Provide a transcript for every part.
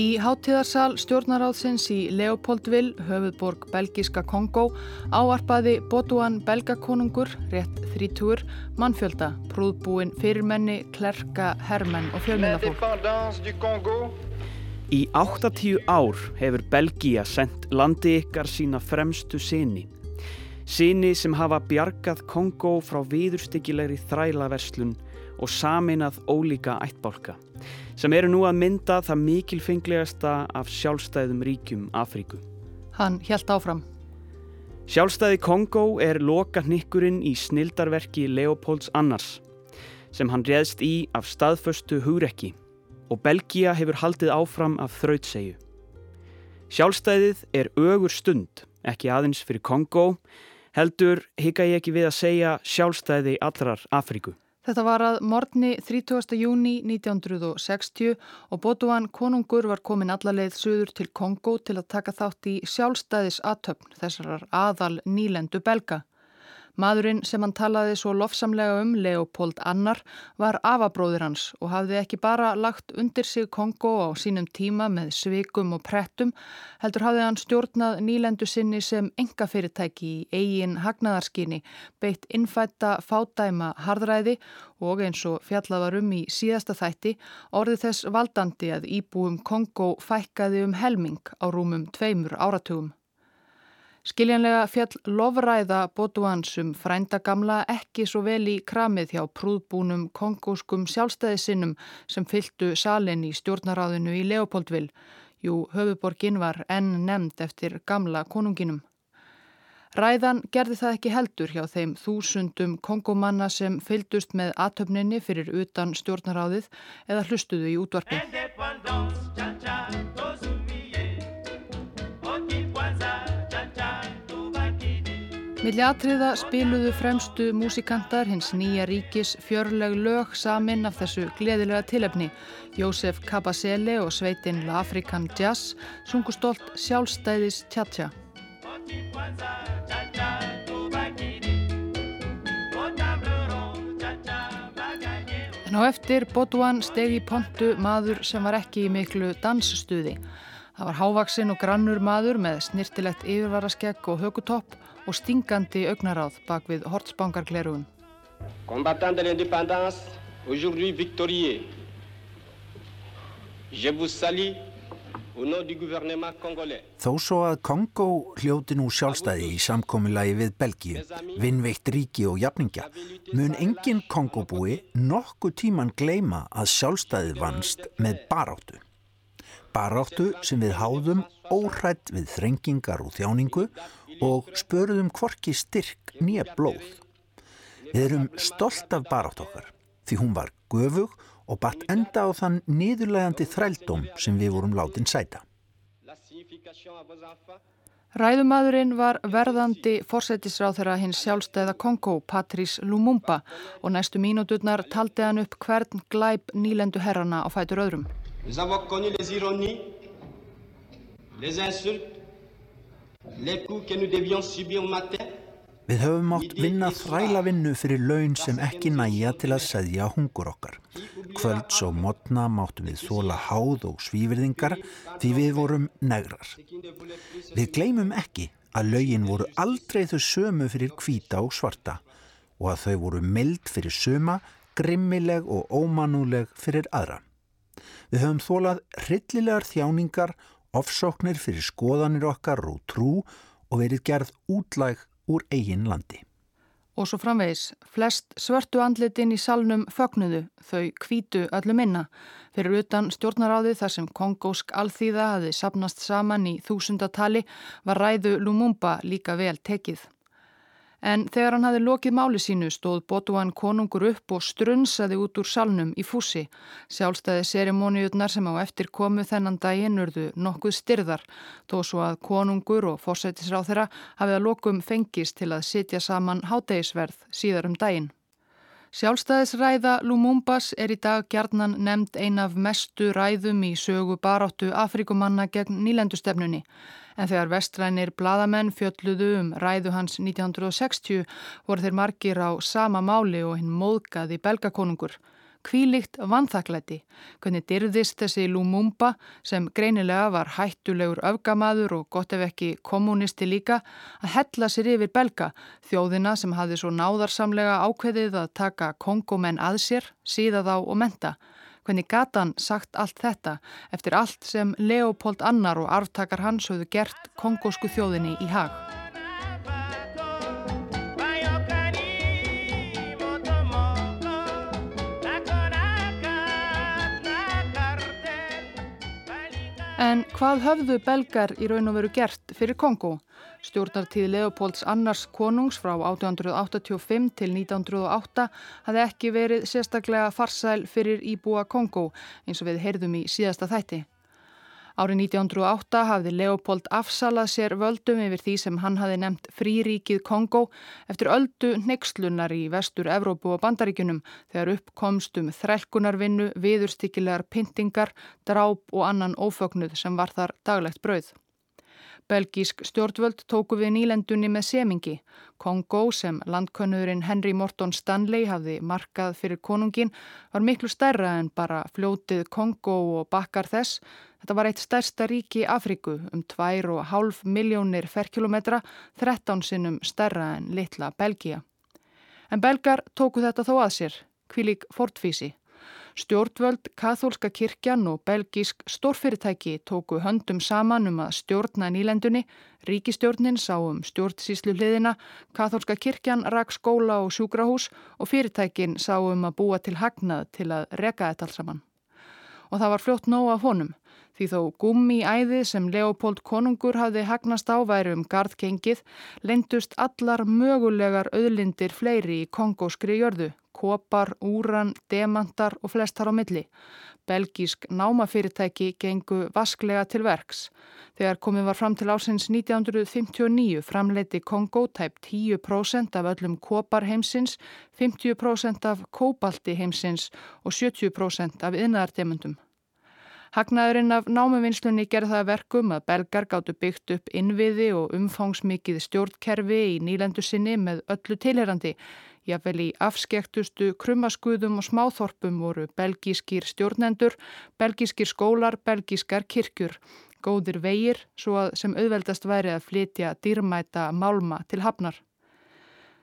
Í hátíðarsal stjórnaráðsins í Leopoldville, höfuðborg belgiska Kongo, áarpaði Botuan belgakonungur, rétt þrítúur, mannfjölda, prúðbúin fyrirmenni, klerka, hermenn og fjölmennafólk. Í 80 ár hefur Belgia sendt landi ykkar sína fremstu sinni. Sinni sem hafa bjargað Kongo frá viðurstyggilegri þrælaverslun og saminað ólíka ættbálka sem eru nú að mynda það mikilfenglegasta af sjálfstæðum ríkjum Afríku. Hann hjælt áfram. Sjálfstæði Kongo er loka nikkurinn í snildarverki Leopolds Annars sem hann réðst í af staðföstu hugrekki og Belgia hefur haldið áfram af þrautsegu. Sjálfstæðið er ögur stund, ekki aðeins fyrir Kongo, heldur hika ég ekki við að segja sjálfstæði allrar Afríku. Þetta var að morgni 30. júni 1960 og Botuan konungur var komin allarleið söður til Kongo til að taka þátt í sjálfstæðis aðtöfn þessarar aðal nýlendu belga. Maðurinn sem hann talaði svo lofsamlega um, Leopold Annar, var afabróður hans og hafði ekki bara lagt undir sig Kongo á sínum tíma með svikum og prettum, heldur hafði hann stjórnað nýlendu sinni sem enga fyrirtæki í eigin hagnaðarskinni, beitt innfætta fádæma hardræði og eins og fjallað var um í síðasta þætti, orði þess valdandi að íbúum Kongo fækkaði um helming á rúmum tveimur áratugum. Skiljanlega fjall lofræða Botuansum frænda gamla ekki svo vel í kramið hjá prúðbúnum kongóskum sjálfstæðisinnum sem fylgtu salin í stjórnaráðinu í Leopoldvill. Jú, höfuborgin var enn nefnd eftir gamla konunginum. Ræðan gerði það ekki heldur hjá þeim þúsundum kongomanna sem fylgdust með atöfninni fyrir utan stjórnaráðið eða hlustuðu í útvarpi. Milli atriða spiluðu fremstu músikantar hins nýja ríkis fjörleg lög samin af þessu gleðilega tilefni. Jósef Kabasele og sveitinn La African Jazz sungu stolt sjálfstæðis tjatja. En á eftir Botuan stegi pontu maður sem var ekki í miklu dansstuði. Það var hávaksinn og grannur maður með snirtilegt yfirvaraskegg og högutopp og stingandi augnaráð bak við hortsbangarglerugun. Combattant de l'indépendance, aujourd'hui victorieux, je vous salue Þó svo að Kongo hljóti nú sjálfstæði í samkomilagi við Belgíu, vinnveitt ríki og jafningja, mun engin Kongobúi nokkuð tíman gleima að sjálfstæði vannst með baráttu. Baráttu sem við háðum óhrætt við þrengingar og þjáningu og spöruðum hvorki styrk nýja blóð. Við erum stolt af barátt okkar því hún var göfug og batt enda á þann niðurlegandi þrældóm sem við vorum látin sæta. Ræðumadurinn var verðandi forsætisráð þeirra hins sjálfstæða Kongo, Patrís Lumumba og næstu mínúturnar taldi hann upp hvern glæp nýlendu herrana á fætur öðrum. Við avons connu les ironies, les insultes, Við höfum átt vinna þræla vinnu fyrir laun sem ekki næja til að segja hungur okkar. Kvölds og modna máttum við þóla háð og svívirðingar því við vorum negrar. Við gleymum ekki að laugin voru aldrei þau sömu fyrir kvíta og svarta og að þau voru mild fyrir söma, grimmileg og ómanúleg fyrir aðra. Við höfum þólað hryllilegar þjáningar ofsóknir fyrir skoðanir okkar og trú og verið gerð útlæg úr eigin landi. Og svo framvegis, flest svörtu andlitin í salnum fögnuðu, þau kvítu öllu minna. Fyrir utan stjórnaráði þar sem kongósk alþýða hafi sapnast saman í þúsundatali var ræðu Lumumba líka vel tekið. En þegar hann hafi lokið máli sínu stóð Botuan konungur upp og strunsaði út úr salnum í fúsi. Sjálfstæði serimóniutnar sem á eftir komu þennan daginn urðu nokkuð styrðar, þó svo að konungur og fórsætisráð þeirra hafið að lokum fengist til að sitja saman hátegisverð síðar um daginn. Sjálfstæðisræða Lumumbas er í dag gjarnan nefnd ein af mestu ræðum í sögu baráttu Afrikumanna gegn nýlendustefnunni. En þegar vestrænir bladamenn fjölluðu um ræðu hans 1960 voru þeir margir á sama máli og hinn móðgaði belgakonungur. kvílikt vanþaklæti, hvernig dyrðist þessi Lumumba sem greinilega var hættulegur öfgamaður og gott ef ekki kommunisti líka að hella sér yfir belga, þjóðina sem hafði svo náðarsamlega ákveðið að taka kongomenn að sér, síða þá og menta. Hvernig gatan sagt allt þetta eftir allt sem Leopold Annar og arftakar hans höfðu gert kongósku þjóðinni í hag. En hvað höfðu belgar í raun og veru gert fyrir Kongo? Stjórnartíð Leopolds annars konungs frá 1885 til 1908 hafði ekki verið sérstaklega farsæl fyrir íbúa Kongo eins og við heyrðum í síðasta þætti. Árið 1908 hafði Leopold afsalað sér völdum yfir því sem hann hafði nefnt fríríkið Kongo eftir öldu nexlunar í vestur Evrópu og Bandaríkunum þegar uppkomst um þrælkunarvinnu, viðurstykkilegar pyntingar, dráp og annan ófögnuð sem var þar daglegt brauð. Belgísk stjórnvöld tóku við nýlendunni með semingi. Kongo sem landkönnurinn Henry Morton Stanley hafði markað fyrir konungin var miklu stærra en bara fljótið Kongo og bakkar þess. Þetta var eitt stærsta ríki Afriku um 2,5 miljónir ferkilometra, 13 sinnum stærra en litla Belgia. En belgar tóku þetta þó að sér, kvílik fortfísi. Stjórnvöld, kathólska kirkjan og belgísk stórfyrirtæki tóku höndum saman um að stjórna nýlendunni, ríkistjórnin sá um stjórnsíslu hliðina, kathólska kirkjan rak skóla og sjúkrahús og fyrirtækin sá um að búa til hagnað til að reka þetta alls saman. Og það var fljótt nóg af honum. Því þó gummi æði sem Leopold konungur hafði hagnast á væri um gardgengið, lendust allar mögulegar auðlindir fleiri í kongóskri jörðu, kopar, úran, demantar og flestar á milli. Belgísk námafyrirtæki gengu vasklega til verks. Þegar komið var fram til ásins 1959 framleiti Kongo tæp 10% af öllum kopar heimsins, 50% af kóbalti heimsins og 70% af yðnaðardemundum. Hagnaðurinn af námuvinnslunni gerði það verkum að belgar gáttu byggt upp innviði og umfangsmikið stjórnkerfi í nýlendu sinni með öllu tilherandi. Jável í afskektustu krummaskuðum og smáþorpum voru belgískir stjórnendur, belgískir skólar, belgískar kirkjur. Góðir vegir svo að sem auðveldast væri að flytja dýrmæta málma til hafnar.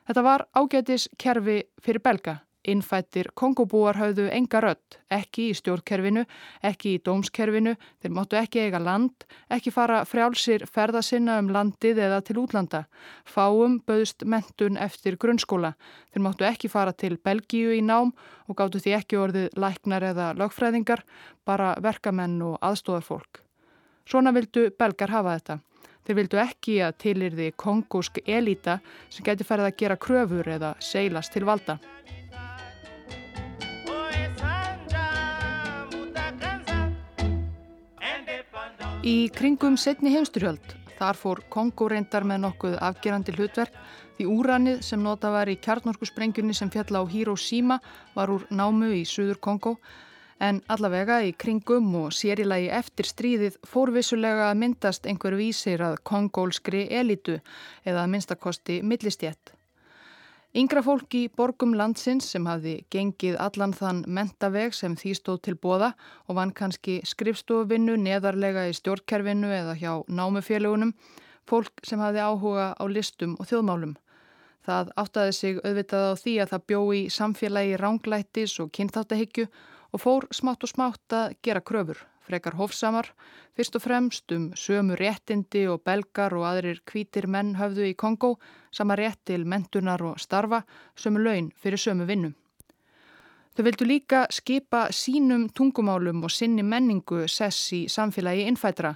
Þetta var ágætis kerfi fyrir belga. Innfættir kongobúar hafðu enga rödd, ekki í stjórnkerfinu, ekki í dómskerfinu, þeir máttu ekki eiga land, ekki fara frjálsir ferðasinna um landið eða til útlanda. Fáum bauðst mentun eftir grunnskóla. Þeir máttu ekki fara til Belgíu í nám og gáttu því ekki orðið læknar eða lögfræðingar, bara verkamenn og aðstóðarfólk. Svona vildu belgar hafa þetta. Þeir vildu ekki að tilirði kongósk elita sem geti ferið að gera kröfur eða seilast til valda. Í kringum setni heimsturhjöld, þar fór Kongo reyndar með nokkuð afgerandi hlutverk því úranið sem nota var í kjarnorku sprengjunni sem fjalla á Hiroshima var úr námu í Suður Kongo en allavega í kringum og sérilagi eftir stríðið fór vissulega að myndast einhver vísir að kongólskri elitu eða minnstakosti millistjett. Yngra fólk í borgum landsins sem hafði gengið allan þann mentaveg sem því stóð til bóða og vann kannski skrifstofinnu neðarlega í stjórnkerfinu eða hjá námufélagunum, fólk sem hafði áhuga á listum og þjóðmálum. Það áttaði sig auðvitað á því að það bjó í samfélagi ránglættis og kynþáttahyggju og fór smátt og smátt að gera kröfur frekar hofsamar, fyrst og fremst um sömu réttindi og belgar og aðrir kvítir menn höfðu í Kongo, sama rétt til mentunar og starfa, sömu laun fyrir sömu vinnu. Þau vildu líka skipa sínum tungumálum og sinni menningu sess í samfélagi innfætra,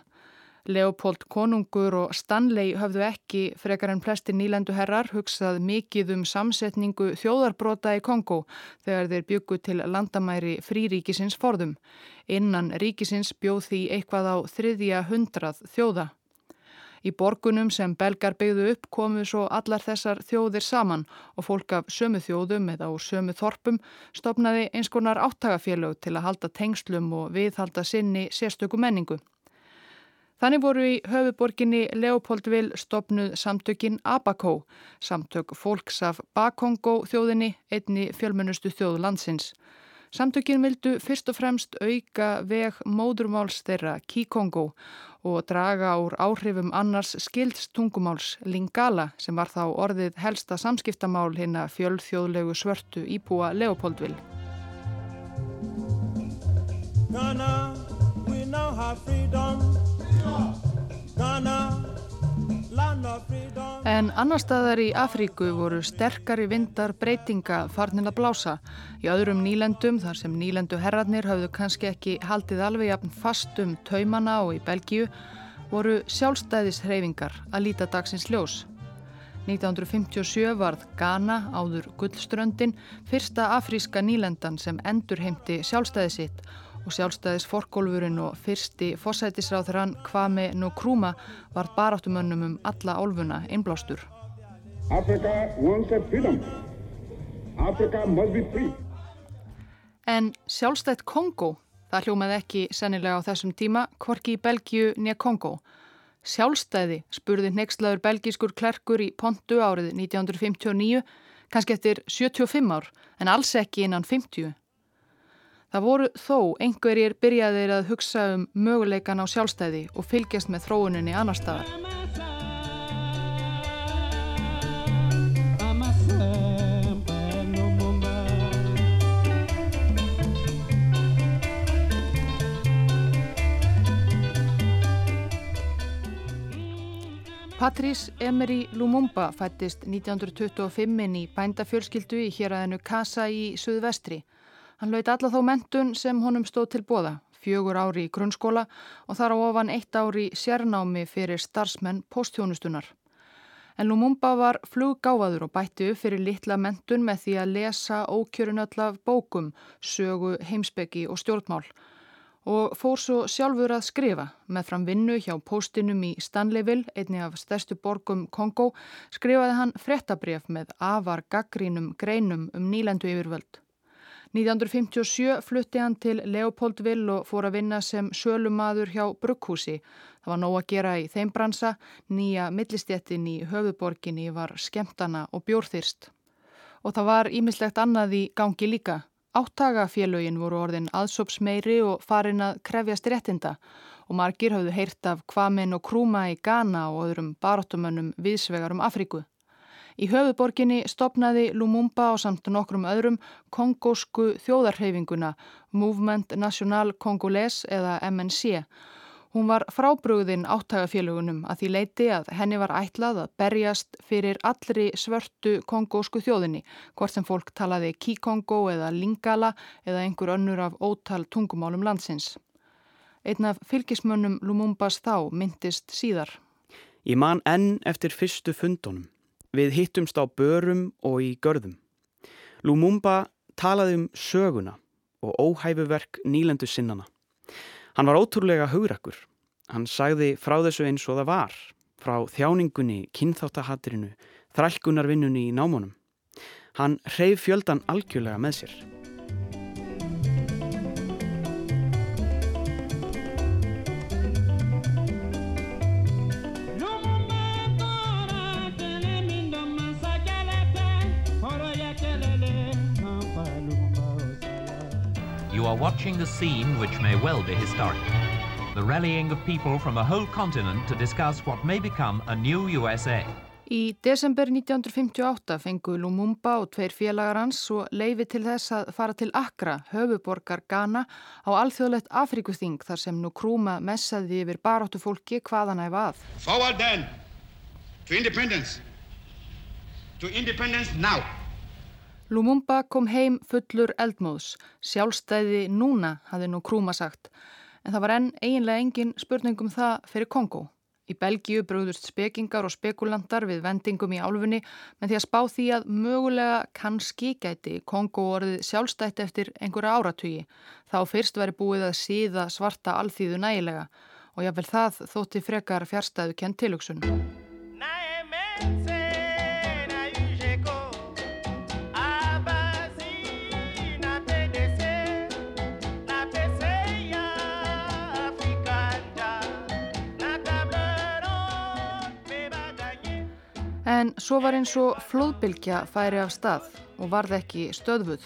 Leopold Konungur og Stanley höfðu ekki, frekar en flesti nýlendu herrar, hugsað mikið um samsetningu þjóðarbrota í Kongo þegar þeir byggu til landamæri fríríkisins forðum. Innan ríkisins bjóð því eitthvað á þriðja hundrað þjóða. Í borgunum sem belgar byggðu upp komu svo allar þessar þjóðir saman og fólk af sömu þjóðum eða úr sömu þorpum stopnaði eins konar áttagafélög til að halda tengslum og viðhalda sinni sérstöku menningu. Þannig voru í höfuborginni Leopoldville stopnuð samtökin Abaco, samtök fólks af Bakongo þjóðinni, einni fjölmennustu þjóð landsins. Samtökin vildu fyrst og fremst auka veg móðurmáls þeirra Kikongo og draga úr áhrifum annars skilds tungumáls Lingala sem var þá orðið helsta samskiptamál hinn að fjöldþjóðlegu svörtu íbúa Leopoldville. Ghana, we now have freedom. En annar staðar í Afríku voru sterkari vindar breytinga farnin að blása. Í öðrum nýlendum, þar sem nýlendu herratnir hafðu kannski ekki haldið alveg jafn fast um taumana og í Belgíu, voru sjálfstæðishreyfingar að líta dagsins ljós. 1957 varð Ghana áður Guldströndin fyrsta afríska nýlendan sem endur heimti sjálfstæði sitt og sjálfstæðis forgólfurinn og fyrsti fósætisráþurann Kwame Nkrumah var baráttumönnum um alla álfuna innblástur. En sjálfstætt Kongo, það hljómaði ekki sennilega á þessum tíma, hvorki í Belgiu nýja Kongo. Sjálfstæði spurði neykslaður belgískur klerkur í Pontu árið 1959, kannski eftir 75 ár, en alls ekki innan 50. Það voru þó einhverjir byrjaðir að hugsa um möguleikan á sjálfstæði og fylgjast með þróuninni annar staðar. Patrís Emery Lumumba fættist 1925 í bændafjölskyldu í héræðinu Kasa í Suðvestri. Hann laut alla þá mentun sem honum stóð til bóða, fjögur ári í grunnskóla og þar á ofan eitt ári sérnámi fyrir starfsmenn posthjónustunar. En Lumumba var fluggáfaður og bætti upp fyrir litla mentun með því að lesa ókjörunöll af bókum, sögu, heimsbyggi og stjórnmál og fór svo sjálfur að skrifa með fram vinnu hjá postinum í Stanleyville, einni af stærstu borgum Kongo, skrifaði hann frettabref með afar gaggrínum greinum um nýlendu yfirvöld. 1957 flutti hann til Leopoldville og fór að vinna sem sölumadur hjá Brugghúsi. Það var nóg að gera í þeim bransa, nýja millistjettin í höfuborginni var skemtana og bjórþyrst. Og það var ímislegt annað í gangi líka. Áttagafélögin voru orðin aðsópsmeiri og farin að krefjast réttinda og margir hafðu heyrt af Kvamin og Krúma í Ghana og öðrum baróttumönnum viðsvegar um Afríku. Í höfuborginni stopnaði Lumumba á samt nokkrum öðrum kongósku þjóðarheyfinguna Movement National Congolese eða MNC. Hún var frábrúðin áttagafélagunum að því leiti að henni var ætlað að berjast fyrir allri svörtu kongósku þjóðinni, hvort sem fólk talaði Kikongo eða Lingala eða einhver önnur af ótal tungumálum landsins. Einn af fylgismönnum Lumumbas þá myndist síðar. Ég man enn eftir fyrstu fundunum. Við hittumst á börum og í görðum. Lumumba talaði um söguna og óhæfuverk nýlendu sinnana. Hann var ótrúlega hugrakkur. Hann sagði frá þessu eins og það var, frá þjáningunni, kynþáttahattirinu, þrælkunarvinnunni í námónum. Hann hreyf fjöldan algjörlega með sér. You are watching a scene which may well be historic. The rallying of people from a whole continent to discuss what may become a new USA. Í desember 1958 fengu Lumumba og tveir félagar hans svo leifi til þess að fara til Accra, höfuborgar Ghana, á alþjóðlegt Afrikuþing þar sem nú krúma messaði yfir baróttu fólki hvaðan æfa að. Forward then to independence. To independence now. Lumumba kom heim fullur eldmóðs. Sjálfstæði núna, hafði nú Krúma sagt. En það var enn eiginlega engin spurningum það fyrir Kongo. Í Belgíu brúðust spekingar og spekulantar við vendingum í álfunni með því að spá því að mögulega kannski gæti Kongo orðið sjálfstætt eftir einhverja áratugi. Þá fyrst veri búið að síða svarta alþýðu nægilega og jáfnvel það þótti frekar fjärstæðu kent tilugsun. En svo var eins og flóðbylgja færi af stað og varð ekki stöðvuð.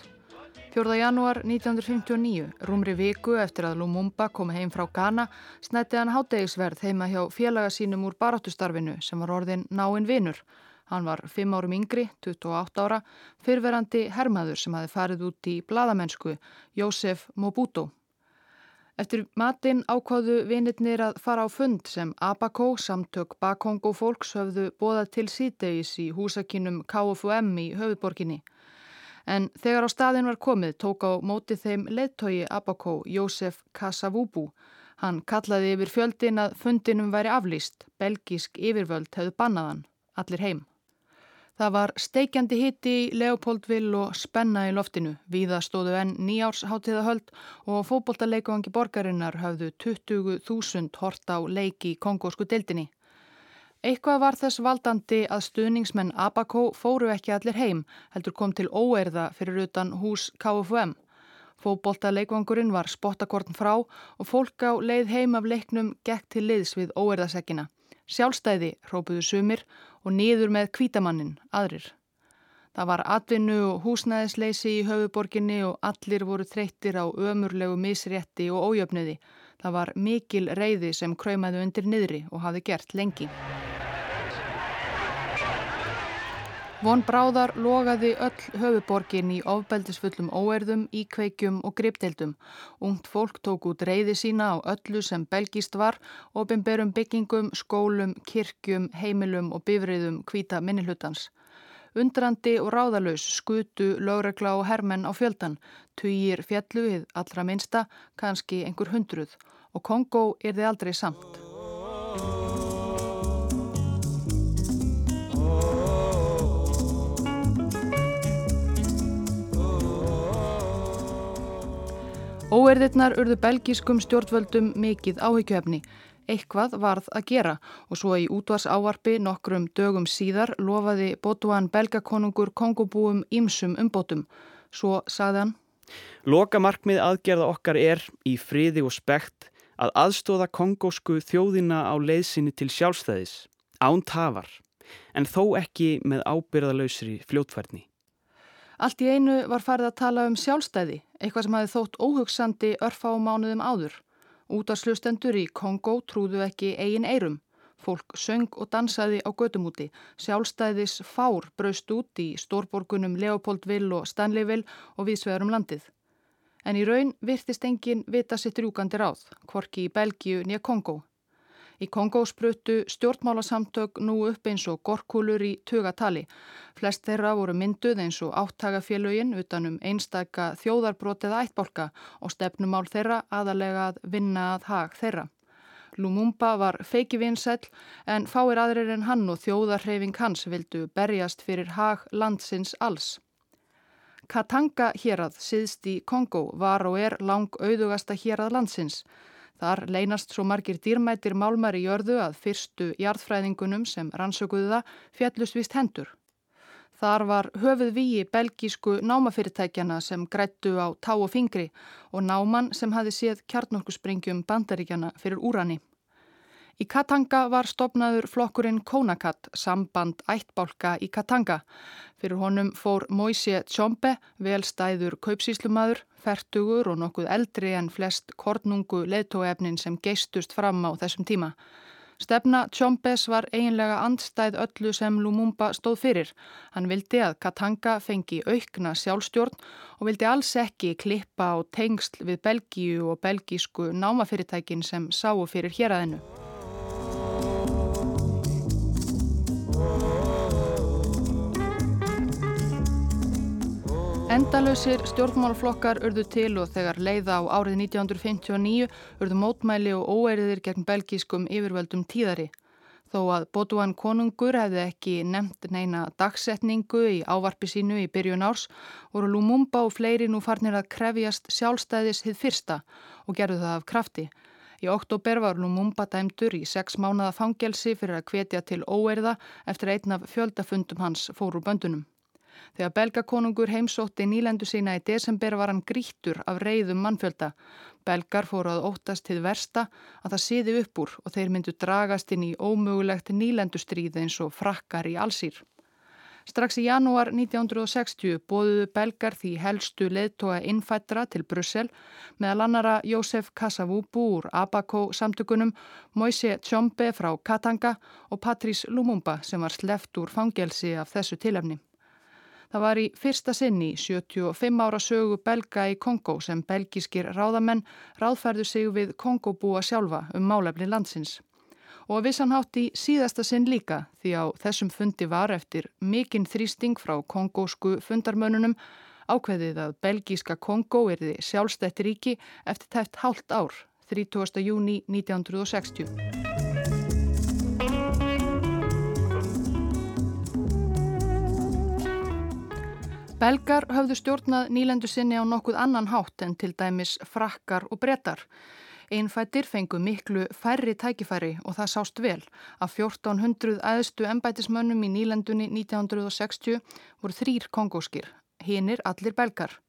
4. janúar 1959, rúmri viku eftir að Lumumba kom heim frá Ghana, snætti hann hátegisverð heima hjá félaga sínum úr barátustarfinu sem var orðin náinn vinur. Hann var 5 árum yngri, 28 ára, fyrverandi hermaður sem hafi farið út í bladamennsku, Jósef Mobuto. Eftir matinn ákváðu vinirnir að fara á fund sem Abako, samtök Bakongo fólks, höfðu bóðað til sítegis í húsakinnum KFUM í höfuborginni. En þegar á staðin var komið tók á móti þeim leittói Abakó Jósef Kasavubu. Hann kallaði yfir fjöldin að fundinum væri aflýst. Belgisk yfirvöld hefðu bannaðan. Allir heim. Það var steikjandi hitti í Leopoldvill og spenna í loftinu. Víða stóðu enn nýjársháttíðahöld og fókbóltaleikuangi borgarinnar hafðu 20.000 hort á leiki í kongósku deildinni. Eitthvað var þess valdandi að stuðningsmenn Abaco fóru ekki allir heim, heldur kom til óerða fyrir utan hús KFUM. Fóbolta leikvangurinn var spottakorn frá og fólk á leið heim af leiknum gekk til liðs við óerðasekkina. Sjálfstæði rópuðu sumir og niður með kvítamannin, aðrir. Það var atvinnu og húsnæðisleysi í höfuborginni og allir voru þreyttir á ömurlegu misrétti og ójöfniði. Það var mikil reyði sem kröymaði undir niðri og hafi gert lengi. Von Bráðar logaði öll höfuborgin í ofbeldisfullum óerðum, íkveikjum og gripdeildum. Ungt fólk tók út reyði sína á öllu sem belgist var, ofinberum byggingum, skólum, kirkjum, heimilum og bifriðum hvita minnilhutans. Undrandi og ráðalös skutu, lögregla og hermenn á fjöldan, týjir fjalluðið allra minsta, kannski einhver hundruð og Kongo er þið aldrei samt. Óerðirnar urðu belgískum stjórnvöldum mikið áhyggjöfni. Eitthvað varð að gera og svo í útvars ávarpi nokkrum dögum síðar lofaði Botuan belgakonungur kongobúum ímsum umbótum. Svo sagði hann Loka markmið aðgerða okkar er í friði og spekt að aðstóða kongósku þjóðina á leiðsinni til sjálfstæðis, án tafar, en þó ekki með ábyrðalösri fljótfærni. Allt í einu var farið að tala um sjálfstæði, eitthvað sem hafi þótt óhugsandi örfa á mánuðum áður. Útarslustendur í Kongo trúðu ekki eigin eirum. Fólk söng og dansaði á gödumúti. Sjálfstæðis fár braust út í stórborgunum Leopoldvill og Stanleyvill og viðsvegarum landið. En í raun virtist engin vita sitt rúkandi ráð, kvorki í Belgiu nýja Kongo. Í Kongó spruttu stjórnmálasamtök nú upp eins og gorkulur í tugatali. Flest þeirra voru mynduð eins og áttagafélögin utanum einstaka þjóðarbrotið ættbolka og stefnumál þeirra aðalega að vinna að hag þeirra. Lumumba var feiki vinsæl en fáir aðrir en hann og þjóðarhreyfing hans vildu berjast fyrir hag landsins alls. Katanga hérað síðst í Kongó var og er lang auðugasta hérað landsins. Þar leynast svo margir dýrmættir málmar í jörðu að fyrstu jarðfræðingunum sem rannsökuðu það fjallust vist hendur. Þar var höfuð víi belgísku námafyrirtækjana sem grættu á tá og fingri og náman sem hafi séð kjarnorkuspringjum bandaríkjana fyrir úrani. Í Katanga var stopnaður flokkurinn Konakat, samband ættbálka í Katanga. Fyrir honum fór Moise Tjombe, velstæður kaupsíslumadur, fertugur og nokkuð eldri en flest kornungu leðtóefnin sem geistust fram á þessum tíma. Stefna Tjombes var eiginlega andstæð öllu sem Lumumba stóð fyrir. Hann vildi að Katanga fengi aukna sjálfstjórn og vildi alls ekki klippa á tengsl við Belgíu og belgísku námafyrirtækin sem sáu fyrir hér aðeinu. Endalösir stjórnmálaflokkar urðu til og þegar leiða á árið 1959 urðu mótmæli og óeiriðir gegn belgískum yfirvöldum tíðari. Þó að Botuan konungur hefði ekki nefnt neina dagsetningu í ávarpi sínu í byrjun árs voru Lumumba og fleiri nú farnir að krefjast sjálfstæðis hið fyrsta og gerðu það af krafti. Í oktober var Lumumba dæmdur í sex mánada fangelsi fyrir að hvetja til óeirða eftir einn af fjöldafundum hans fóru böndunum. Þegar belgakonungur heimsótti nýlendu sína í desember var hann grítur af reyðum mannfjölda. Belgar fóru að óttast til versta að það siði upp úr og þeir myndu dragast inn í ómögulegt nýlendustríð eins og frakkar í allsýr. Strax í janúar 1960 bóðuðu belgar því helstu leðtoga innfættra til Brussel meðal annara Jósef Kasavubu úr Abaco samtökunum, Moise Tjombe frá Katanga og Patrís Lumumba sem var sleft úr fangelsi af þessu tilefni. Það var í fyrsta sinni 75 ára sögu belga í Kongo sem belgiskir ráðamenn ráðfærðu sig við Kongobúa sjálfa um málefni landsins. Og að vissan hátt í síðasta sinn líka því á þessum fundi var eftir mikinn þrýsting frá kongósku fundarmönunum ákveðið að belgíska Kongo erði sjálfstætt ríki eftir tæft hálft ár, 30. júni 1960. Belgar höfðu stjórnað nýlendu sinni á nokkuð annan hátt en til dæmis frakkar og brettar. Einfættir fengu miklu færri tækifæri og það sást vel að 1400 aðstu embætismönnum í nýlendunni 1960 voru þrýr kongóskir, hinnir allir belgar.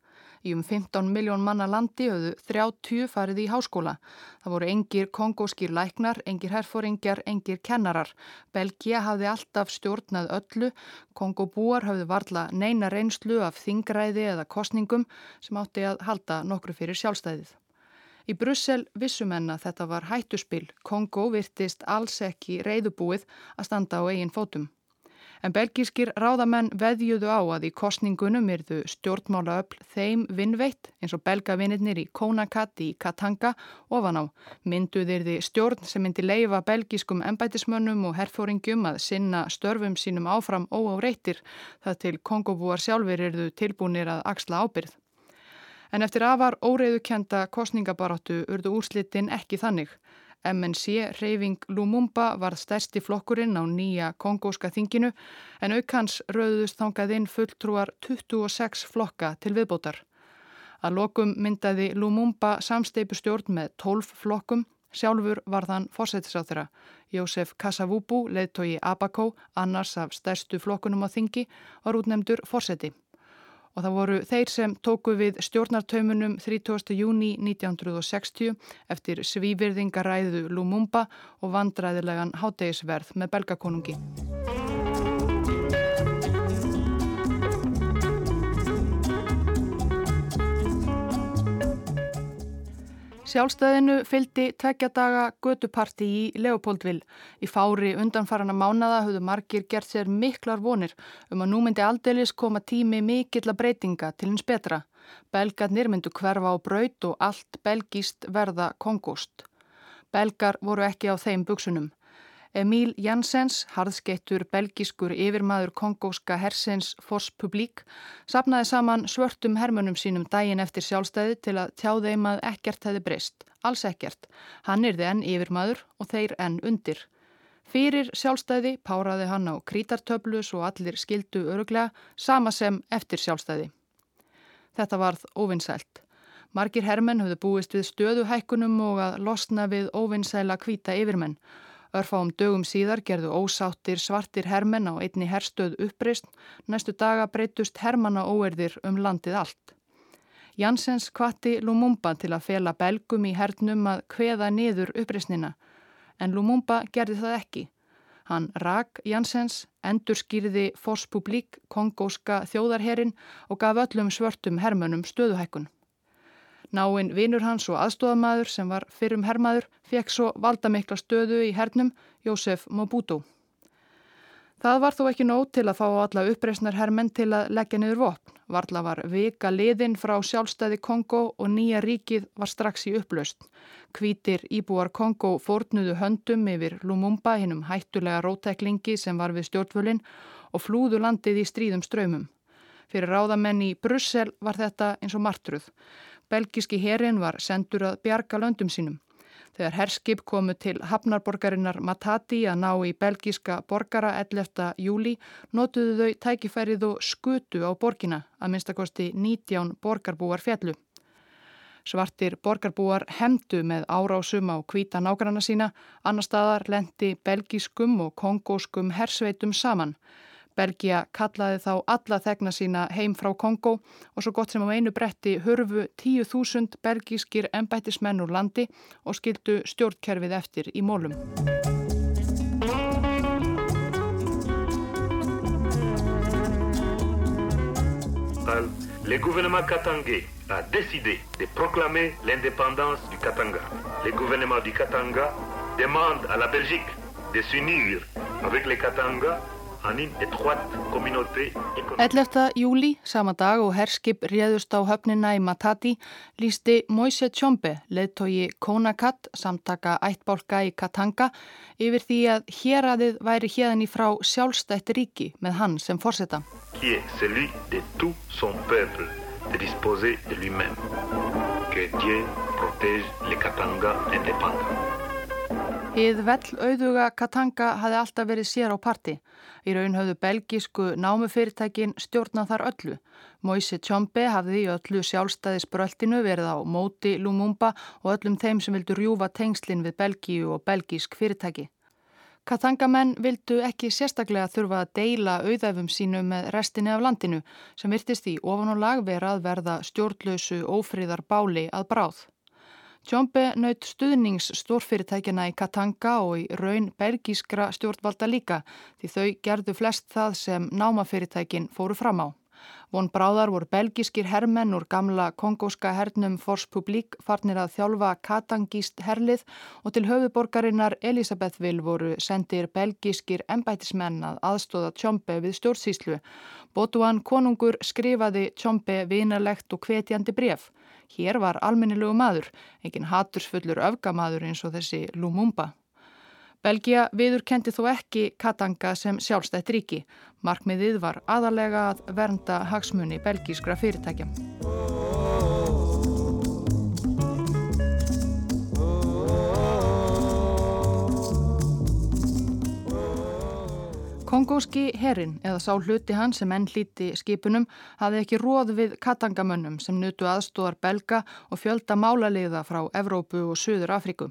Í um 15 miljón manna landi höfðu 30 farið í háskóla. Það voru engir kongóskir læknar, engir herfóringjar, engir kennarar. Belgia hafði alltaf stjórnað öllu. Kongóbúar hafði varla neina reynslu af þingræði eða kostningum sem átti að halda nokkru fyrir sjálfstæðið. Í Brussel vissumenn að þetta var hættuspil. Kongó virtist alls ekki reyðubúið að standa á eigin fótum. En belgískir ráðamenn veðjuðu á að í kostningunum yrðu stjórnmálaöfl þeim vinnveitt eins og belgavinnir í Kónakat í Katanga ofan á. Mynduð yrði stjórn sem myndi leifa belgískum embætismönnum og herfóringum að sinna störfum sínum áfram óáreittir það til Kongobúar sjálfur yrðu tilbúinir að axla ábyrð. En eftir afar óreiðukenda kostningabaráttu urðu úrslitin ekki þannig. MNC reyfing Lumumba varð stærsti flokkurinn á nýja kongóska þinginu en aukans rauðust þangað inn fulltrúar 26 flokka til viðbótar. Að lokum myndaði Lumumba samsteipustjórn með 12 flokkum, sjálfur var þann fórsættisáþura. Jósef Kasavubu, leðtói Abaco, annars af stærstu flokkunum á þingi, var útnemdur fórsætti og það voru þeir sem tóku við stjórnartaumunum 30. júni 1960 eftir svívirðingaræðu Lumumba og vandræðilegan háttegisverð með belgakonungi. Sjálfstæðinu fylgdi tvekja daga götuparti í Leopoldvill. Í fári undanfarana mánada höfðu margir gert sér miklar vonir um að nú myndi aldeilis koma tími mikill að breytinga til hins betra. Belgarnir myndu hverfa á braut og allt belgíst verða kongost. Belgar voru ekki á þeim buksunum. Emil Jansens, harðskeittur belgiskur yfirmaður kongóska hersins Fors Publik, sapnaði saman svörtum hermunum sínum daginn eftir sjálfstæði til að tjá þeim að ekkert hefði breyst. Alls ekkert. Hann er þið enn yfirmaður og þeir enn undir. Fyrir sjálfstæði páraði hann á krítartöflus og allir skildu öruglega, sama sem eftir sjálfstæði. Þetta varð óvinnsælt. Margir hermenn höfðu búist við stöðuhækkunum og að losna við óvinnsæla kvíta yfirmenn. Örfáum dögum síðar gerðu ósáttir svartir hermenn á einni herstöð uppreist, næstu daga breytust hermanna óerðir um landið allt. Jansens kvatti Lumumba til að fela belgum í hernum að kveða niður uppreistnina, en Lumumba gerði það ekki. Hann rak Jansens, endur skýrði Forspublik, kongóska þjóðarherin og gaf öllum svörtum hermönum stöðuhækkun. Náinn vinur hans og aðstofamæður sem var fyrrum hermaður fekk svo valdamikla stöðu í hernum Jósef Mobutu. Það var þó ekki nót til að fá alla uppreysnar hermenn til að leggja niður vopn. Varla var vika liðin frá sjálfstæði Kongo og nýja ríkið var strax í upplaust. Kvítir íbúar Kongo fórnuðu höndum yfir Lumumba hinnum hættulega rótæklingi sem var við stjórnvölinn og flúðu landið í stríðum ströymum. Fyrir ráðamenn í Brussel var þetta eins og martruð. Belgiski herin var sendur að bjarga löndum sínum. Þegar herskip komu til hafnarborgarinnar Matati að ná í belgiska borgara 11. júli notuðu þau tækifærið og skutu á borgina að minnstakosti 19 borgarbúar fjallu. Svartir borgarbúar hemdu með árásum á kvíta nágranna sína, annar staðar lendi belgiskum og kongóskum hersveitum saman. Belgia kallaði þá alla þegna sína heim frá Kongo og svo gott sem á einu bretti hörfu 10.000 belgískir embættismenn úr landi og skildu stjórnkerfið eftir í mólum. le gouvernement katangais a décidé de proclamer l'indépendance du Katanga. Le gouvernement du Katanga demande à la Belgique de s'unir avec les Katanga 11. júli, sama dag og herskip réðust á höfnina í Matati, lísti Moise Tjombe, leðtogi Konakat, samtaka ættbálka í Katanga, yfir því að héradið væri hérðan í frá sjálfstætt ríki með hann sem fórseta. Qui est celui de tout son peuple de disposer de lui-même. Que Dieu protège les Katanga indépendants. Íð vell auðuga Katanga hafi alltaf verið sér á parti. Í raun höfðu belgísku námufyrirtækin stjórnað þar öllu. Moise Tjombe hafði í öllu sjálfstæðisbröltinu verið á móti Lumumba og öllum þeim sem vildu rjúfa tengslinn við Belgíu og belgísk fyrirtæki. Katangamenn vildu ekki sérstaklega þurfa að deila auðæfum sínu með restinni af landinu sem virtist í ofan og lag vera að verða stjórnlausu ófríðar báli að bráð. Tjómbe naut stuðnings stórfyrirtækjana í Katanga og í raun belgískra stjórnvalda líka því þau gerðu flest það sem námafyrirtækin fóru fram á. Von bráðar voru belgískir hermenn úr gamla kongóska hernum Fors Publik farnir að þjálfa katangíst herlið og til höfuborgarinnar Elisabethville voru sendir belgískir embætismenn að aðstóða Tjómbe við stjórnsýslu. Botuan konungur skrifaði Tjómbe vinalegt og hvetjandi bref. Hér var alminnilegu maður, engin hatursfullur öfgamaður eins og þessi Lumumba. Belgia viður kendi þó ekki Katanga sem sjálfstætt ríki. Markmiðið var aðalega að vernda hagsmunni belgískra fyrirtækja. Kongóski herin eða sá hluti hann sem enn hlíti skipunum hafði ekki róð við katangamönnum sem nutu aðstóðar belga og fjölda málaliða frá Evrópu og Suður Afriku.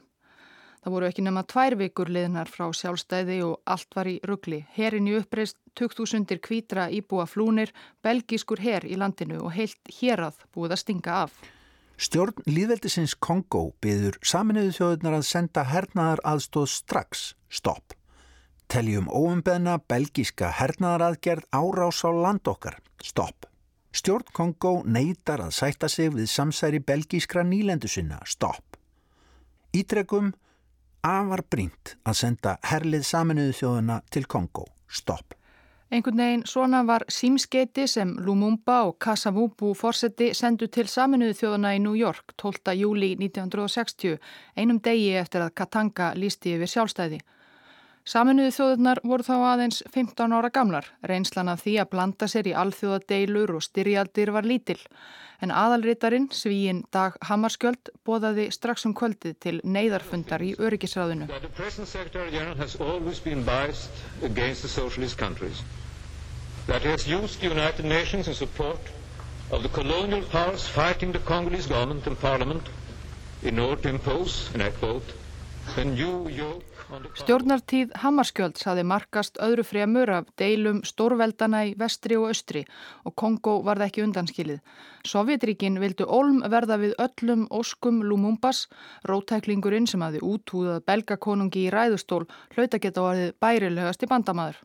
Það voru ekki nema tvær vikur liðnar frá sjálfstæði og allt var í ruggli. Herin í uppreist 2000 kvítra íbúa flúnir, belgískur her í landinu og heilt hérað búið að stinga af. Stjórn líðveldisins Kongó byður saminuðu þjóðunar að senda hernaðar aðstóð strax, stopp. Teljum óumbeðna belgíska hernaðaraðgerð árás á land okkar. Stopp. Stjórn Kongo neytar að sætta sig við samsæri belgískra nýlendu sinna. Stopp. Ítrekum afar brínt að senda herlið saminuðu þjóðuna til Kongo. Stopp. Einhvern veginn svona var símskeiti sem Lumumba og Kasavubu fórseti sendu til saminuðu þjóðuna í New York 12. júli 1960, einum degi eftir að Katanga lísti yfir sjálfstæði. Saminuðu þjóðurnar voru þá aðeins 15 ára gamlar. Reynslan af því að blanda sér í alþjóðadeilur og styrjaldir var lítill. En aðalritarinn, svíin Dag Hammarskjöld, bóðaði strax um kvöldið til neyðarfundar í öryggisræðinu. Stjórnartíð Hammarskjölds hafi markast öðru fremur af deilum stórveldana í vestri og östri og Kongo varð ekki undanskilið. Sovjetríkin vildu olm verða við öllum óskum Lumumbas, rótæklingurinn sem hafi útúðað belgakonungi í ræðustól hlaut að geta orðið bærilegast í bandamaður.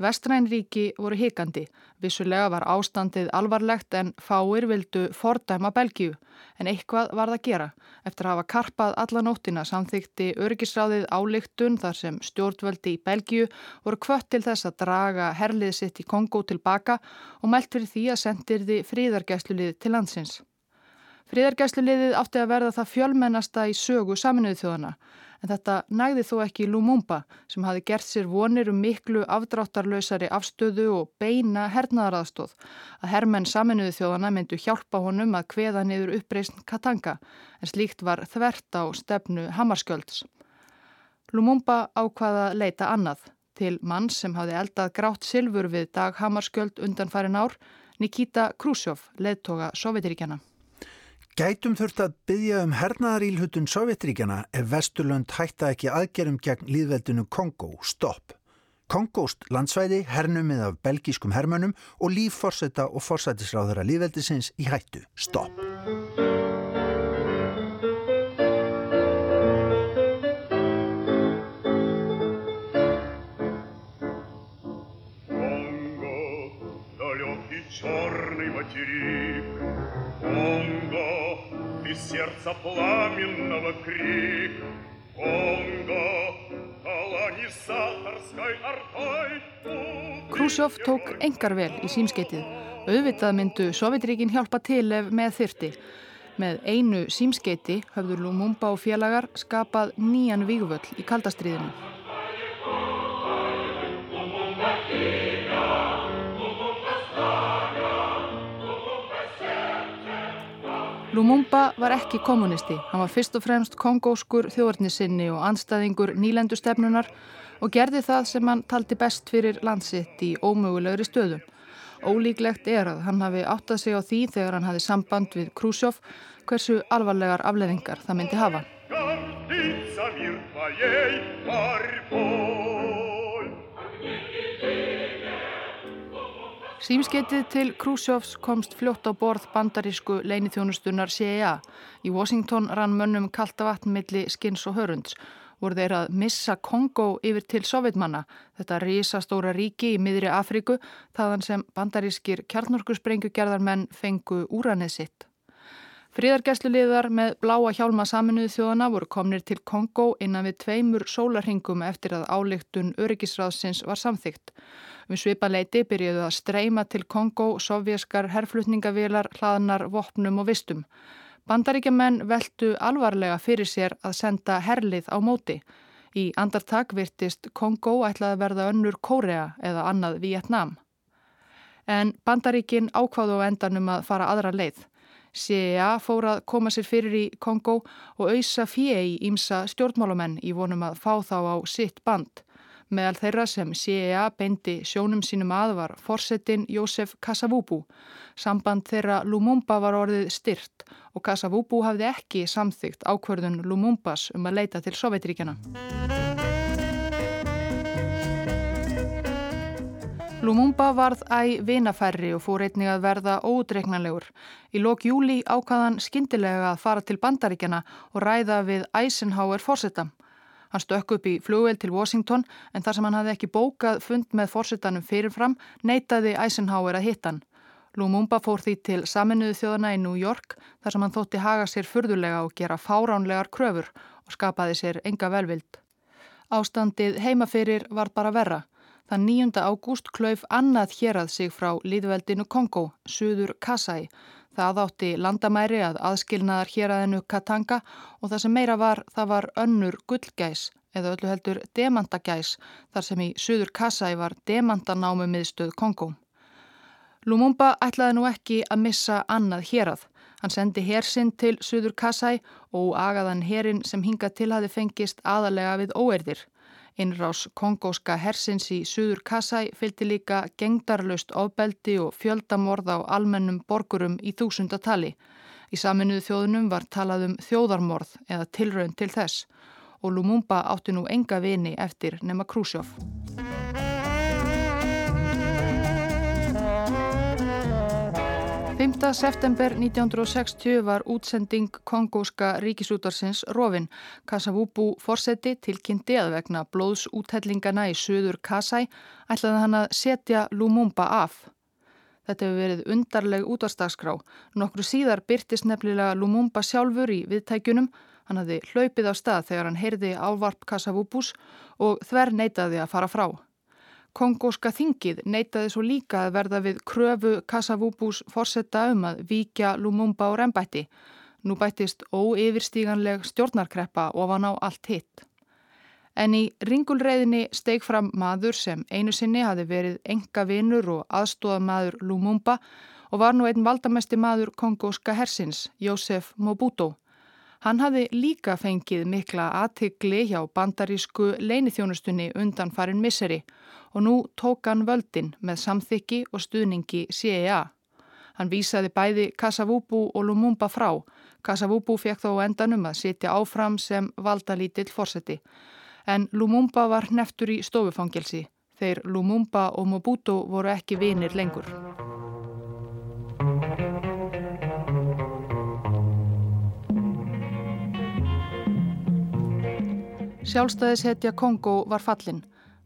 Vestrænríki voru hikandi. Vissulega var ástandið alvarlegt en fáir vildu fordæma Belgíu. En eitthvað var það að gera. Eftir að hafa karpað alla nóttina samþykti örgisráðið álygtun þar sem stjórnvöldi í Belgíu voru kvött til þess að draga herlið sitt í Kongo tilbaka og mælt fyrir því að sendir því fríðargæslulið til landsins. Fríðargæsluliðið átti að verða það fjölmennasta í sögu saminuðu þjóðana en þetta nægði þó ekki Lumumba sem hafi gert sér vonir um miklu afdráttarlausari afstöðu og beina hernaðaraðstóð að hermenn saminuðu þjóðana myndu hjálpa honum að kveða niður uppreysn Katanga en slíkt var þvert á stefnu Hammarskjölds. Lumumba ákvaða leita annað til mann sem hafi eldað grátt silfur við dag Hammarskjöld undan farin ár Nikita Khrushchev, leðtoga Sovjetiríkjana. Gætum þurft að byggja um hernaðarílhutun Sovjetríkjana ef Vesturlönd hætta ekki aðgerum gegn líðveldinu Kongo, stopp. Kongóst landsvæði hernumið af belgískum hermönum og lífforsetta og forsætisráðara líðveldisins í hættu, stopp. Kongo, daleki, čorni materika, Kongo, ты сердца пламенного крик. Конго, колонизаторской ортой. Khrushchev tók engar vel í símskeitið. Auðvitað myndu Sovjetríkin hjálpa til ef með þyrti. Með einu símskeiti höfður Lumumba og félagar skapað nýjan vígvöll í kaldastriðinu. Lumumba var ekki kommunisti. Hann var fyrst og fremst kongóskur þjóðarnisinni og anstæðingur nýlendustefnunar og gerði það sem hann taldi best fyrir landsitt í ómögulegri stöðum. Ólíklegt er að hann hafi áttað sig á því þegar hann hafi samband við Khrushchev hversu alvarlegar afleðingar það myndi hafa. Símskeitið til Khrushchevs komst fljótt á borð bandarísku leinithjónustunar CIA. Í Washington rann mönnum kalta vatn milli skins og hörunds. Voru þeir að missa Kongo yfir til sovjetmanna, þetta risastóra ríki í miðri Afriku, þaðan sem bandarískir kjarnorkusbrengjugerðarmenn fengu úranið sitt. Fríðargæsluliðar með bláa hjálma saminuðu þjóðana voru komnir til Kongo innan við tveimur sólarhingum eftir að álygtun öryggisráðsins var samþygt. Við svipaleiti byrjuðu að streyma til Kongo sovjaskar herflutningavilar, hlaðnar, vopnum og vistum. Bandaríkjaman veldu alvarlega fyrir sér að senda herlið á móti. Í andartak virtist Kongo ætlaði að verða önnur Kórea eða annað Vietnám. En bandaríkin ákváðu á endanum að fara aðra leið. CIA fór að koma sér fyrir í Kongo og auðsa fjei í ímsa stjórnmálamenn í vonum að fá þá á sitt band. Meðal þeirra sem CIA beindi sjónum sínum að var forsetin Jósef Kasavubu. Samband þeirra Lumumba var orðið styrt og Kasavubu hafði ekki samþygt ákverðun Lumumbas um að leita til Sovjetríkjana. Lumumba varð æg vinafærri og fór einnig að verða ódreiknanlegur. Í lók júli ákvaðan skindilega að fara til bandaríkjana og ræða við Eisenhower fórsetta. Hann stökk upp í flugvel til Washington en þar sem hann hafði ekki bókað fund með fórsetanum fyrirfram neytaði Eisenhower að hitta hann. Lumumba fór því til saminuðu þjóðana í New York þar sem hann þótti haga sér furðulega og gera fáránlegar kröfur og skapaði sér enga velvild. Ástandið heimaferir var bara verra. Þann 9. ágúst klauf annað hérað sig frá líðveldinu Kongo, Suður Kasai. Það átti landamæri að aðskilnaðar héraðinu Katanga og það sem meira var, það var önnur gullgæs eða öllu heldur demantagæs þar sem í Suður Kasai var demantanámu miðstöð Kongo. Lumumba ætlaði nú ekki að missa annað hérað. Hann sendi hersinn til Suður Kasai og agaðan herin sem hinga til hafi fengist aðalega við óerðir. Innrás kongóska hersins í Suður Kassæ fylgdi líka gengdarlaust ofbeldi og fjöldamorð á almennum borgurum í þúsundatali. Í saminuðu þjóðunum var talað um þjóðarmorð eða tilraun til þess og Lumumba átti nú enga vini eftir nema Khrushchev. 5. september 1960 var útsending kongóska ríkisútarsins Rovin. Kasavubu forseti tilkynnti að vegna blóðsúthellingana í söður Kasai ætlaði hann að setja Lumumba af. Þetta hefur verið undarleg útvarsdagskrá. Nokkru síðar byrtist nefnilega Lumumba sjálfur í viðtækjunum. Hann hafði hlaupið á stað þegar hann heyrði ávarp Kasavubus og þver neytaði að fara frá. Kongóska þingið neytaði svo líka að verða við kröfu Kasavúbús forsetta um að víkja Lumumba og rembætti. Nú bættist óyfirstíganleg stjórnarkreppa ofan á allt hitt. En í ringulreiðinni steig fram maður sem einu sinni hafi verið enga vinur og aðstóða maður Lumumba og var nú einn valdamesti maður kongóska hersins, Jósef Mobuto. Hann hafi líka fengið mikla aðtikli hjá bandarísku leinithjónustunni undan farin misseri og nú tók hann völdin með samþykki og stuðningi CIA. Hann vísaði bæði Kasavubu og Lumumba frá. Kasavubu fekk þó endanum að sitja áfram sem valdalítill fórseti. En Lumumba var neftur í stofufangelsi. Þeir Lumumba og Mobutu voru ekki vinir lengur. Sjálfstæðishetja Kongo var fallin.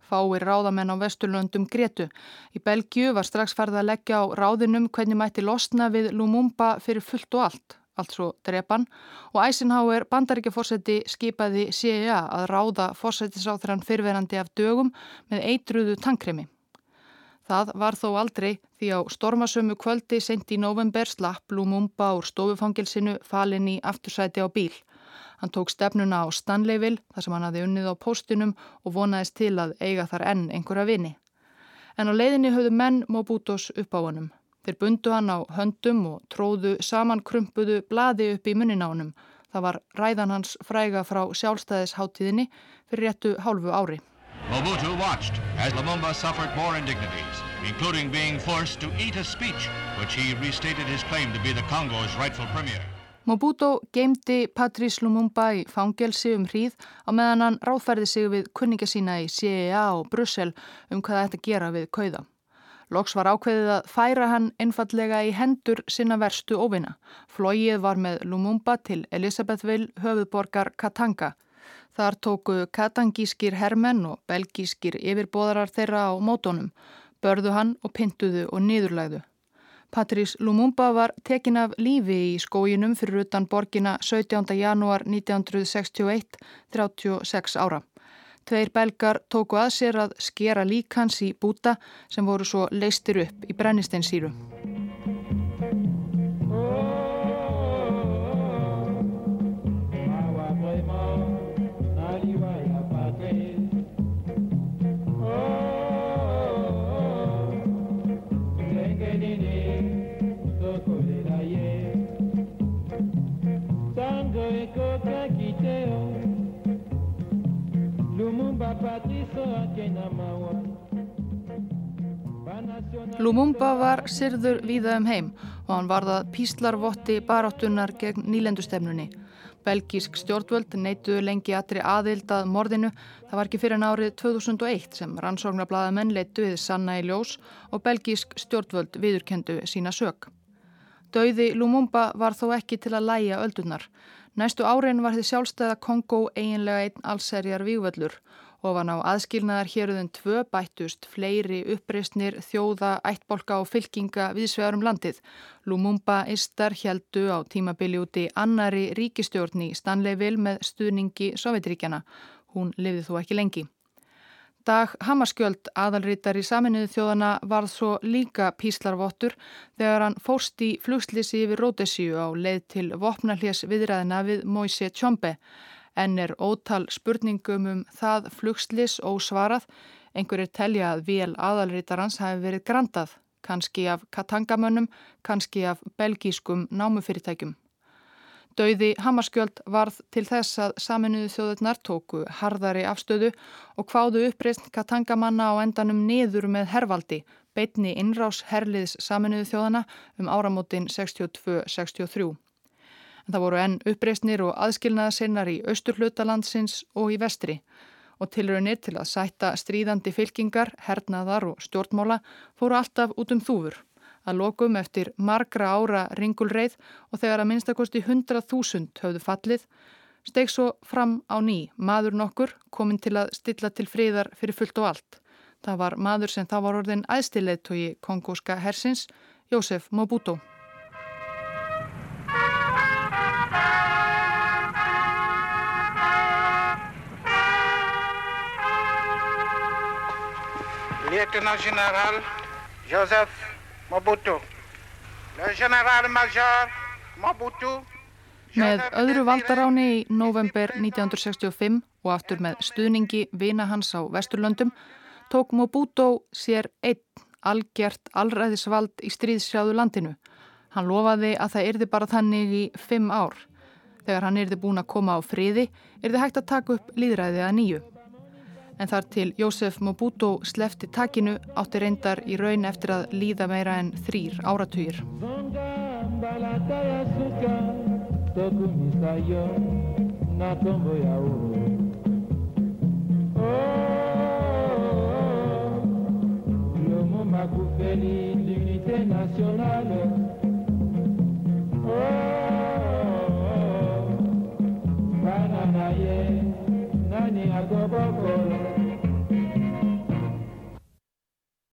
Fáir ráðamenn á Vesturlöndum Gretu. Í Belgiu var strax farið að leggja á ráðinum hvernig mætti losna við Lumumba fyrir fullt og allt, altså drepan, og Eisenhower bandaríkjaforsetti skipaði CIA að ráða forsettisáþrann fyrverandi af dögum með eitruðu tankremi. Það var þó aldrei því á stormasömu kvöldi sent í november slapp Lumumba úr stofufangilsinu falin í aftursæti á bíl. Hann tók stefnuna á Stanleyville þar sem hann hafi unnið á postunum og vonaðist til að eiga þar enn einhverja vini. En á leiðinni höfðu menn Mobutos upp á honum. Þeir bundu hann á höndum og tróðu samankrumpuðu bladi upp í honum. Það var ræðan hans fræga frá sjálfstæðisháttíðinni fyrir réttu hálfu ári. Mobutu watched as Lumumba suffered more indignities, including being forced to eat a speech which he restated his claim to be the Congo's rightful premier. Mobuto geimdi Patrice Lumumba í fangelsi um hríð á meðan hann ráðfærði sig við kunninga sína í CIA og Brussel um hvað þetta gera við kauða. Loks var ákveðið að færa hann einfallega í hendur sinna verstu óvina. Flóið var með Lumumba til Elisabethville höfuðborgar Katanga. Þar tóku katangískir hermenn og belgískir yfirbóðarar þeirra á mótonum, börðu hann og pintuðu og niðurlæðu. Patrís Lumumba var tekin af lífi í skóginum fyrir utan borgina 17. janúar 1961, 36 ára. Tveir belgar tóku að sér að skera líkans í búta sem voru svo leistir upp í brennisteinsýru. Lumumba var sirður víða um heim og hann varðað píslarvotti baráttunar gegn nýlendustefnunni. Belgísk stjórnvöld neituðu lengi aðri aðild að morðinu. Það var ekki fyrir en árið 2001 sem rannsóknarbladamenn leituðið sanna í ljós og belgísk stjórnvöld viðurkendu sína sög. Dauði Lumumba var þó ekki til að læja öldunar. Næstu árin var þið sjálfstæða Kongo eiginlega einn allserjar vývöllur Ofan á aðskilnaðar héruðin tvö bættust fleiri uppreysnir, þjóða, ættbolka og fylkinga viðsvegarum landið. Lumumba Istar heldu á tímabili úti annari ríkistjórni Stanleyville með stuðningi Sovjetríkjana. Hún lifði þó ekki lengi. Dag Hammarskjöld, aðalrítar í saminuðu þjóðana, varð svo líka píslarvottur þegar hann fórst í flugslisi yfir Rótesíu á leið til vopnarhljés viðræðina við Moise Tjombe en er ótal spurningum um það flugslis ósvarað. Einhverjir telja að vél aðalrítarans hafi verið grantað, kannski af katangamönnum, kannski af belgískum námufyrirtækjum. Dauði Hammarskjöld varð til þess að saminuðu þjóðurnar tóku harðari afstöðu og hváðu uppreist katangamanna á endanum niður með hervaldi, beitni innrás herliðs saminuðu þjóðana um áramótin 62-63 en það voru enn uppreysnir og aðskilnaðasinnar í austurhlutalandsins og í vestri og tilraunir til að sætta stríðandi fylkingar, hernaðar og stjórnmála fóru alltaf út um þúfur. Að lokum eftir margra ára ringulreið og þegar að minnstakosti 100.000 höfðu fallið, steg svo fram á ný maður nokkur komin til að stilla til fríðar fyrir fullt og allt. Það var maður sem þá var orðin aðstilleittói kongóska hersins, Jósef Mobuto. Lieutenant général Joseph Mobutu. Le général major Mobutu. Með öðru valdaráni í november 1965 og aftur með stuðningi vina hans á Vesturlöndum tók Mobutu sér einn algjert allræðisvald í stríðsjáðu landinu. Hann lofaði að það yrði bara þannig í fimm ár. Þegar hann yrði búin að koma á friði, yrði hægt að taka upp líðræðið að nýju en þar til Jósef Mobutu slefti takinu átti reyndar í raun eftir að líða meira en þrýr áratugir. Oh Agobakolo.